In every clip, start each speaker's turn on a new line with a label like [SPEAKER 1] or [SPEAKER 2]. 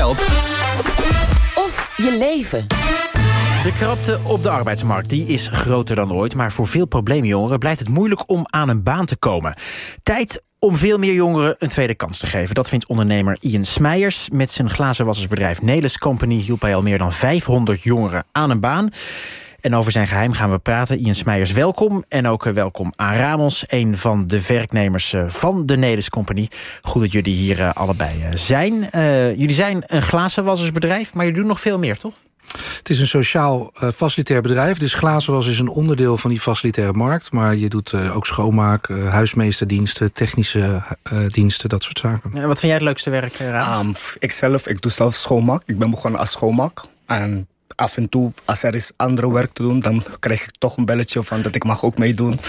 [SPEAKER 1] geld
[SPEAKER 2] of je leven.
[SPEAKER 3] De krapte op de arbeidsmarkt die is groter dan ooit... maar voor veel probleemjongeren blijft het moeilijk om aan een baan te komen. Tijd om veel meer jongeren een tweede kans te geven. Dat vindt ondernemer Ian Smeijers. Met zijn glazenwassersbedrijf Nelis Company... hielp hij al meer dan 500 jongeren aan een baan. En over zijn geheim gaan we praten. Ian Smeijers, welkom. En ook eh, welkom aan Ramos, een van de werknemers eh, van de Nelis Company. Goed dat jullie hier eh, allebei zijn. jullie zijn een glazenwassersbedrijf, maar jullie doen nog veel meer, toch?
[SPEAKER 4] Het is een sociaal uh, facilitair bedrijf. Dus glazenwas is een onderdeel van die facilitaire markt. Maar je doet uh, ook schoonmaak, uh, huismeesterdiensten, technische diensten, dat soort zaken.
[SPEAKER 3] En wat vind jij het leukste werk, Raam? Um,
[SPEAKER 5] ik zelf, ik doe zelf schoonmaak. Ik ben begonnen als schoonmaak. En af en toe, als er is andere werk te doen... dan krijg ik toch een belletje van dat ik mag ook meedoen.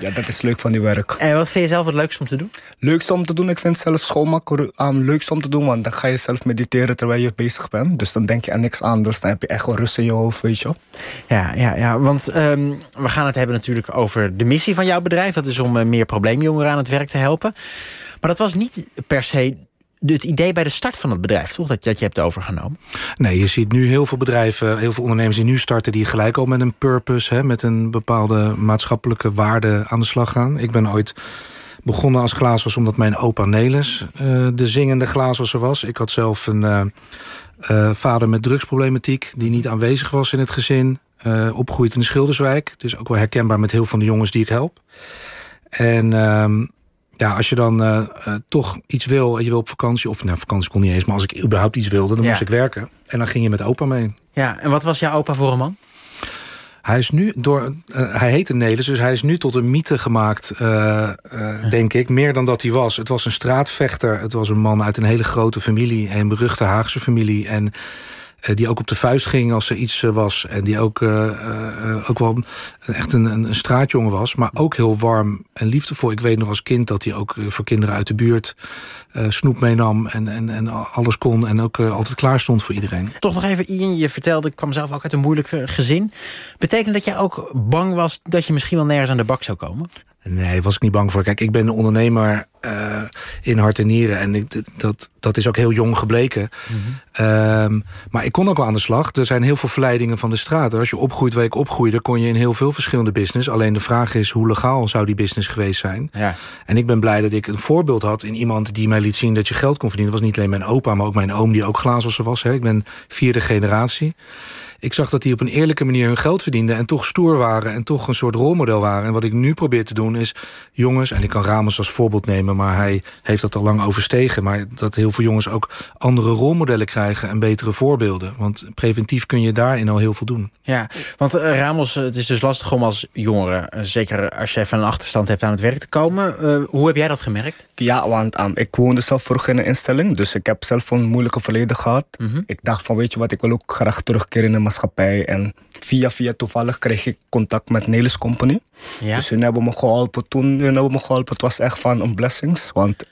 [SPEAKER 5] Ja, dat is leuk van die werk.
[SPEAKER 3] En wat vind je zelf het leukste om te doen?
[SPEAKER 5] Leukste om te doen? Ik vind zelf schoonmaken um, leukst om te doen... want dan ga je zelf mediteren terwijl je bezig bent. Dus dan denk je aan niks anders. Dan heb je echt wel rust in je hoofd, weet je
[SPEAKER 3] Ja, ja, ja want um, we gaan het hebben natuurlijk over de missie van jouw bedrijf. Dat is om uh, meer probleemjongeren aan het werk te helpen. Maar dat was niet per se het idee bij de start van het bedrijf, toch? Dat, dat je hebt overgenomen?
[SPEAKER 4] Nee, je ziet nu heel veel bedrijven, heel veel ondernemers die nu starten... die gelijk al met een purpose, hè, met een bepaalde maatschappelijke waarde aan de slag gaan. Ik ben ooit begonnen als glaaswasser omdat mijn opa Nelis uh, de zingende glaaswasser was. Ik had zelf een uh, uh, vader met drugsproblematiek... die niet aanwezig was in het gezin. opgegroeid in de Schilderswijk. Dus ook wel herkenbaar met heel van de jongens die ik help. En ehm, ja, als je dan uh, uh, toch iets wil en je wil op vakantie... of nou, vakantie kon niet eens, maar als ik überhaupt iets wilde... dan moest ik werken. En dan ging je met opa mee.
[SPEAKER 3] Ja, en wat was jouw opa voor een man?
[SPEAKER 4] Hij is nu door. Uh, hij heette Nelis, dus hij is nu tot een mythe gemaakt, denk ik. Meer dan dat hij was. Het was een straatvechter. Het was een man uit een hele grote familie. Een beruchte Haagse familie. En eh, die ook op de vuist ging als er iets eh, was. En die ook, uh, ook wel echt een, een straatjongen was. Maar ook heel warm en liefdevol. Ik weet nog als kind dat hij ook voor kinderen uit de buurt snoep meenam. En, en, en alles kon. En ook altijd klaar stond voor iedereen.
[SPEAKER 3] Toch nog even, Ian, je vertelde, ik kwam zelf ook uit een moeilijk gezin. Betekent dat jij ook bang was dat je misschien wel nergens aan de bak zou komen?
[SPEAKER 4] Nee, was ik niet bang voor. Kijk, ik ben een ondernemer uh, in hart en nieren. En ik, dat, dat is ook heel jong gebleken. Mm -hmm. um, maar ik kon ook wel aan de slag. Er zijn heel veel verleidingen van de straat. Als je opgroeit waar ik opgroeide... kon je in heel veel verschillende business. Alleen de vraag is, hoe legaal zou die business geweest zijn? Ja. En ik ben blij dat ik een voorbeeld had in iemand... die mij liet zien dat je geld kon verdienen. Dat was niet alleen mijn opa, maar ook mijn oom... die ook glazenwasser was. Hè. Ik ben vierde generatie ik zag dat die op een eerlijke manier hun geld verdienden... en toch stoer waren en toch een soort rolmodel waren. En wat ik nu probeer te doen is... jongens, en ik kan Ramos als voorbeeld nemen... maar hij heeft dat al lang overstegen... maar dat heel veel jongens ook andere rolmodellen krijgen... en betere voorbeelden. Want preventief kun je daarin al heel veel doen.
[SPEAKER 3] Ja, want uh, Ramos, het is dus lastig om als jongere... Uh, zeker als je even een achterstand hebt aan het werk te komen. Uh, hoe heb jij dat gemerkt?
[SPEAKER 5] Ja, want um, ik woonde zelf vroeg in een instelling... dus ik heb zelf een moeilijke verleden gehad. Mm -hmm. Ik dacht van, weet je wat, ik wil ook graag terugkeren in de maatschappij. En via via toevallig kreeg ik contact met Nelis Company. Ja. Dus hun hebben me geholpen toen. Hun hebben me geholpen. Het was echt van een blessings. Want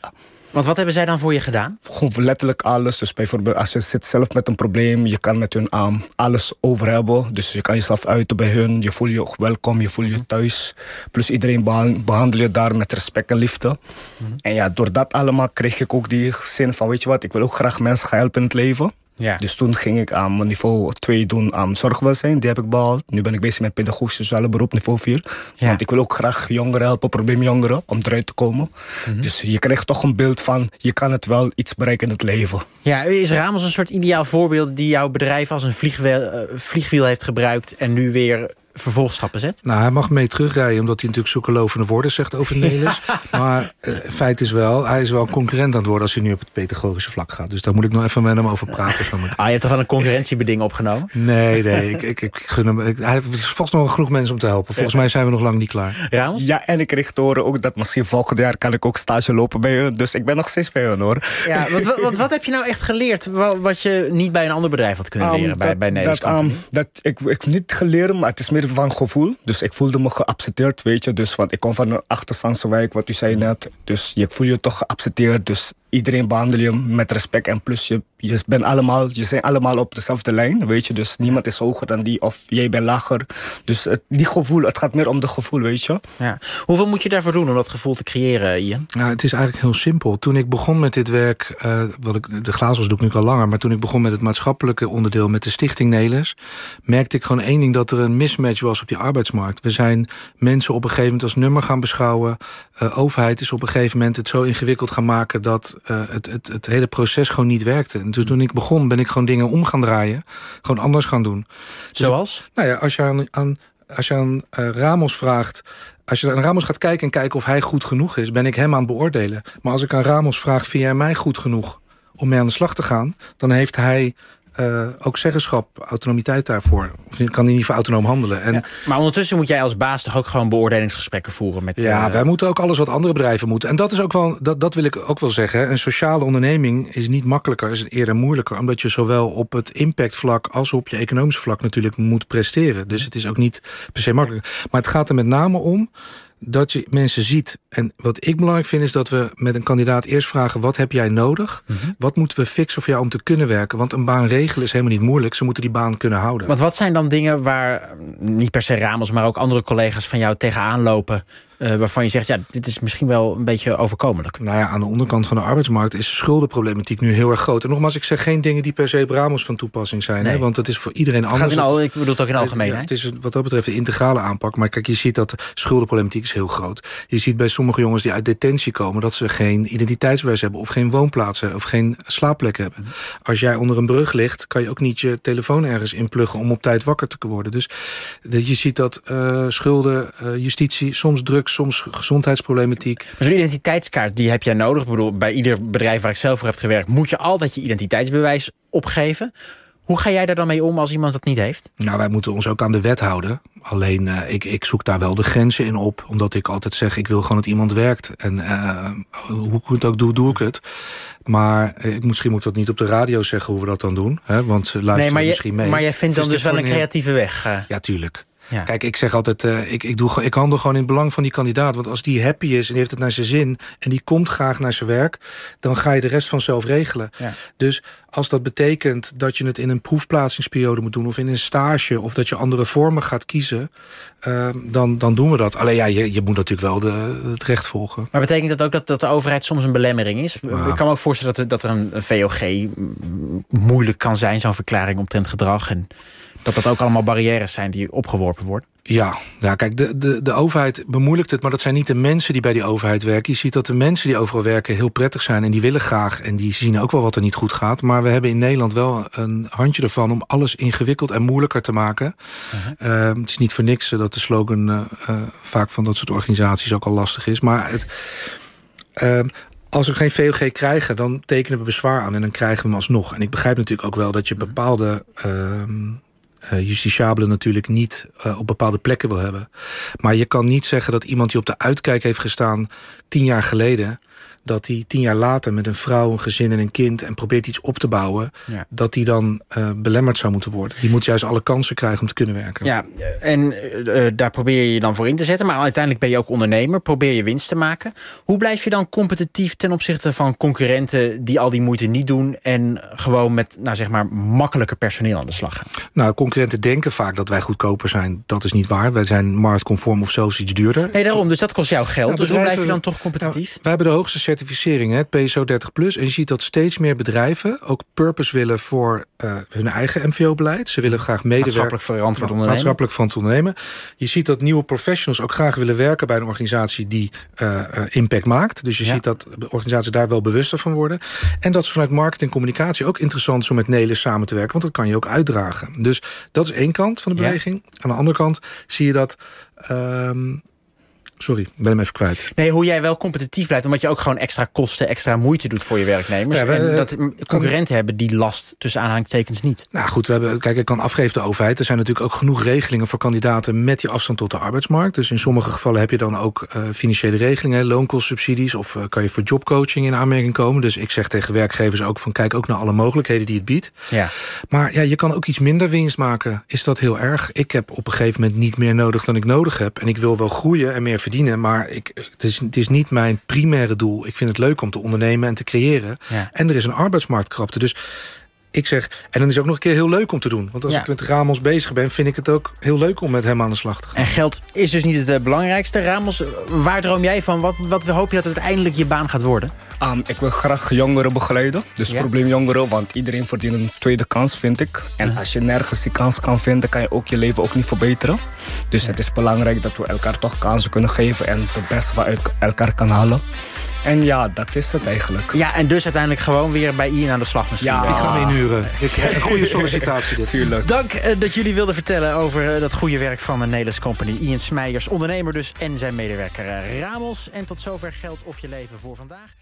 [SPEAKER 3] want wat hebben zij dan voor je gedaan?
[SPEAKER 5] Gewoon letterlijk alles. Dus bijvoorbeeld als je zit zelf met een probleem, je kan met hun um, alles over hebben. Dus je kan jezelf uiten bij hun. Je voelt je welkom, je voelt je thuis. Plus iedereen behandel je daar met respect en liefde. Mm -hmm. En ja, door dat allemaal kreeg ik ook die zin van, weet je wat, ik wil ook graag mensen gaan helpen in het leven. Ja. Dus toen ging ik aan mijn niveau 2 doen aan zorgwelzijn. Die heb ik behaald. Nu ben ik bezig met pedagogisch sociale beroep niveau 4. Ja. Want ik wil ook graag jongeren helpen, probleemjongeren, om eruit te komen. Mm -hmm. Dus je krijgt toch een beeld van, je kan het wel iets bereiken in het leven.
[SPEAKER 3] Ja, is Ramos een soort ideaal voorbeeld die jouw bedrijf als een vliegwiel, uh, vliegwiel heeft gebruikt en nu weer vervolgstappen zet?
[SPEAKER 4] Nou, hij mag mee terugrijden omdat hij natuurlijk zulke lovende woorden zegt over Nelis. maar uh, feit is wel, hij is wel een concurrent aan het worden als hij nu op het pedagogische vlak gaat. Dus daar moet ik nog even met hem over praten.
[SPEAKER 3] ah, je hebt toch wel een concurrentiebeding opgenomen?
[SPEAKER 4] Nee, nee. ik, ik, ik gun hem. Ik, hij heeft vast nog genoeg mensen om te helpen. Volgens mij zijn we nog lang niet klaar.
[SPEAKER 3] Ramos?
[SPEAKER 5] Ja, en ik kreeg te horen ook dat misschien volgend jaar kan ik ook stage lopen bij hun. Dus ik ben nog steeds bij hun hoor.
[SPEAKER 3] Ja, wat, wat, wat, wat heb je nou echt geleerd wat, wat, je niet bij een ander bedrijf had kunnen leren um, bij,
[SPEAKER 5] dat,
[SPEAKER 3] bij Nederlands
[SPEAKER 5] dat, um, dat ik, ik niet geleerd, maar het is meer van gevoel. Dus ik voelde me geaccepteerd, weet je. Dus, want ik kom van een achterstandswijk, wat u zei net. Dus je voel je toch geaccepteerd. Dus iedereen behandel je met respect. En plus, je, je, bent allemaal, je zijn allemaal op dezelfde lijn, weet je. Dus niemand is hoger dan die of jij bent lager. Dus het, die gevoel, het gaat meer om de gevoel, weet je.
[SPEAKER 3] Ja. Hoeveel moet je daarvoor doen om dat gevoel te creëren, Ian?
[SPEAKER 4] Nou, het is eigenlijk heel simpel. Toen ik begon met dit werk, uh, wat ik, de glazels doe ik nu al langer... maar toen ik begon met het maatschappelijke onderdeel met de Stichting Nelis... merkte ik gewoon één ding, dat er een mismatch was op die arbeidsmarkt. We zijn mensen op een gegeven moment als nummer gaan beschouwen. Uh, overheid is op een gegeven moment het zo ingewikkeld gaan maken... dat uh, het, het, het hele proces gewoon niet werkte. En dus toen ik begon, ben ik gewoon dingen om gaan draaien. Gewoon anders gaan doen. Dus,
[SPEAKER 3] Zoals?
[SPEAKER 4] Nou ja, als je aan, aan, als je aan uh, Ramos vraagt... Als je aan Ramos gaat kijken en kijken of hij goed genoeg is... ben ik hem aan het beoordelen. Maar als ik aan Ramos vraag, vind jij mij goed genoeg... om mee aan de slag te gaan... dan heeft hij uh, ook zeggenschap, autonomiteit daarvoor. Of kan hij niet voor autonoom handelen. En,
[SPEAKER 3] ja, maar ondertussen moet jij als baas toch ook gewoon beoordelingsgesprekken voeren met.
[SPEAKER 4] Ja, uh, wij moeten ook alles wat andere bedrijven moeten. En dat is ook wel, dat, dat wil ik ook wel zeggen. Een sociale onderneming is niet makkelijker, is eerder moeilijker. Omdat je zowel op het impactvlak als op je economisch vlak natuurlijk moet presteren. Dus het is ook niet per se makkelijk. Maar het gaat er met name om dat je mensen ziet. En wat ik belangrijk vind is dat we met een kandidaat eerst vragen... wat heb jij nodig? Mm -hmm. Wat moeten we fixen voor jou om te kunnen werken? Want een baan regelen is helemaal niet moeilijk. Ze moeten die baan kunnen houden.
[SPEAKER 3] Want wat zijn dan dingen waar, niet per se Ramos... maar ook andere collega's van jou tegenaan lopen... Uh, waarvan je zegt, ja, dit is misschien wel een beetje overkomelijk.
[SPEAKER 4] Nou ja, aan de onderkant van de arbeidsmarkt is schuldenproblematiek nu heel erg groot. En nogmaals, ik zeg geen dingen die per se Ramos van toepassing zijn. Nee. Hè, want het is voor iedereen anders.
[SPEAKER 3] Gaat in al, ik bedoel het ook in algemeenheid.
[SPEAKER 4] Ja, het is wat dat betreft de integrale aanpak. Maar kijk, je ziet dat de schuldenproblematiek is heel groot. Je ziet bij sommige jongens die uit detentie komen... dat ze geen identiteitsbewijs hebben of geen woonplaats hebben... of geen slaapplek hebben. Als jij onder een brug ligt, kan je ook niet je telefoon ergens inpluggen... om op tijd wakker te worden. Dus je ziet dat uh, schulden, uh, justitie, soms drugs soms gezondheidsproblematiek.
[SPEAKER 3] Maar zo'n identiteitskaart, die heb jij nodig. Ik bedoel, bij ieder bedrijf waar ik zelf voor heb gewerkt... moet je altijd je identiteitsbewijs opgeven. Hoe ga jij daar dan mee om als iemand dat niet heeft?
[SPEAKER 4] Nou, wij moeten ons ook aan de wet houden. Alleen, uh, ik, ik zoek daar wel de grenzen in op. Omdat ik altijd zeg, ik wil gewoon dat iemand werkt. En uh, hoe ik het ook doe, doe ik het. Maar uh, misschien moet ik dat niet op de radio zeggen hoe we dat dan doen. Hè? Want ze luisteren
[SPEAKER 3] nee, maar je,
[SPEAKER 4] misschien mee.
[SPEAKER 3] Maar jij vindt dan dus wel een creatieve weg?
[SPEAKER 4] Ja, tuurlijk. Ja. Kijk, ik zeg altijd, uh, ik, ik, doe, ik handel gewoon in het belang van die kandidaat. Want als die happy is en die heeft het naar zijn zin... en die komt graag naar zijn werk... dan ga je de rest vanzelf regelen. Ja. Dus als dat betekent dat je het in een proefplaatsingsperiode moet doen... of in een stage, of dat je andere vormen gaat kiezen... Uh, dan, dan doen we dat. Alleen ja, je, je moet natuurlijk wel de, het recht volgen.
[SPEAKER 3] Maar betekent dat ook dat, dat de overheid soms een belemmering is? Ja. Ik kan me ook voorstellen dat er, dat er een, een VOG moeilijk kan zijn... zo'n verklaring omtrent gedrag... En dat dat ook allemaal barrières zijn die opgeworpen worden?
[SPEAKER 4] Ja, ja kijk, de, de, de overheid bemoeilijkt het... maar dat zijn niet de mensen die bij die overheid werken. Je ziet dat de mensen die overal werken heel prettig zijn... en die willen graag en die zien ook wel wat er niet goed gaat. Maar we hebben in Nederland wel een handje ervan... om alles ingewikkeld en moeilijker te maken. Uh -huh. uh, het is niet voor niks dat de slogan uh, vaak van dat soort organisaties ook al lastig is. Maar het... ehm, als we geen VOG krijgen, dan tekenen we bezwaar aan... en dan krijgen we hem alsnog. En ik begrijp natuurlijk ook wel dat je bepaalde... Uh, justitiabelen natuurlijk niet uh, op bepaalde plekken wil hebben. Maar je kan niet zeggen dat iemand die op de uitkijk heeft gestaan... tien jaar geleden, dat hij tien jaar later met een vrouw, een gezin en een kind... en probeert iets op te bouwen, ja. dat die dan uh, belemmerd zou moeten worden. Die moet juist alle kansen krijgen om te kunnen werken.
[SPEAKER 3] Ja, en uh, daar probeer je je dan voor in te zetten. Maar uiteindelijk ben je ook ondernemer, probeer je winst te maken. Hoe blijf je dan competitief ten opzichte van concurrenten... die al die moeite niet doen en gewoon met nou zeg maar, makkelijker personeel aan de slag gaan?
[SPEAKER 4] Nou, concurrenten denken vaak dat wij goedkoper zijn. Dat is niet waar. Wij zijn marktconform of zelfs iets duurder.
[SPEAKER 3] Nee, daarom. Dus dat kost jou geld. Ja, dus hoe blijf je dan toch competitief?
[SPEAKER 4] Nou, wij hebben de hoogste certificering, het PSO 30+. Plus. En je ziet dat steeds meer bedrijven ook purpose willen voor uh, hun eigen MVO-beleid. Ze willen graag medewerken.
[SPEAKER 3] Maatschappelijk verantwoord ondernemen.
[SPEAKER 4] Maatschappelijk van ondernemen. Je ziet dat nieuwe professionals ook graag willen werken bij een organisatie die uh, uh, impact maakt. Dus je ja. ziet dat organisaties daar wel bewuster van worden. En dat ze vanuit marketing en communicatie ook interessant is om met Nelis samen te werken. Want dat kan je ook uitdragen. Dus dat is één kant van de beweging. Ja. Aan de andere kant zie je dat... Um, Sorry, ben hem even kwijt.
[SPEAKER 3] Nee, hoe jij wel competitief blijft... omdat je ook gewoon extra kosten, extra moeite doet voor je werknemers. Ja, we, en dat concurrenten kan... hebben die last tussen aanhangtekens niet.
[SPEAKER 4] Nou goed, we hebben, kijk, ik kan afgeven de overheid. Er zijn natuurlijk ook genoeg regelingen voor kandidaten... met die afstand tot de arbeidsmarkt. Dus in sommige gevallen heb je dan ook uh, financiële regelingen... loonkostsubsidies of uh, kan je voor jobcoaching in aanmerking komen. Dus ik zeg tegen werkgevers ook van... kijk ook naar alle mogelijkheden die het biedt.
[SPEAKER 3] Ja.
[SPEAKER 4] Maar ja, je kan ook iets minder winst maken. Is dat heel erg? Ik heb op een gegeven moment niet meer nodig dan ik nodig heb. En ik wil wel groeien en meer verdienen verdienen. Maar ik, het, is, het is niet mijn primaire doel. Ik vind het leuk om te ondernemen en te creëren.
[SPEAKER 3] Ja.
[SPEAKER 4] En er is een arbeidsmarktkrapte. Dus ik zeg, en dan is het ook nog een keer heel leuk om te doen. Want als
[SPEAKER 3] Ja.
[SPEAKER 4] ik met Ramos bezig ben, vind ik het ook heel leuk om met hem aan de slag te gaan.
[SPEAKER 3] En geld is dus niet het eh, belangrijkste. Ramos, waar droom jij van? Wat, wat hoop je dat uiteindelijk je baan gaat worden?
[SPEAKER 5] Ehm, ik wil graag jongeren begeleiden. Dus
[SPEAKER 3] Ja.
[SPEAKER 5] probleemjongeren, want iedereen verdient een tweede kans, vind ik. En als je nergens die kans kan vinden, kan je ook je leven ook niet verbeteren. Dus het is belangrijk dat we elkaar toch kansen kunnen geven en het beste van el- elkaar kan halen. En ja, dat is het eigenlijk.
[SPEAKER 3] Ja, en dus uiteindelijk gewoon weer bij Ian aan de slag misschien.
[SPEAKER 5] Ja.
[SPEAKER 4] Ik ga hem inhuren. Ik krijg een goede sollicitatie dit.
[SPEAKER 5] Tuurlijk.
[SPEAKER 3] Dank eh, dat jullie wilden vertellen over eh, dat goede werk van een Nelis Company. Ian Smeijers, ondernemer dus, en zijn medewerker eh, Ramos. En tot zover geld of je leven voor vandaag.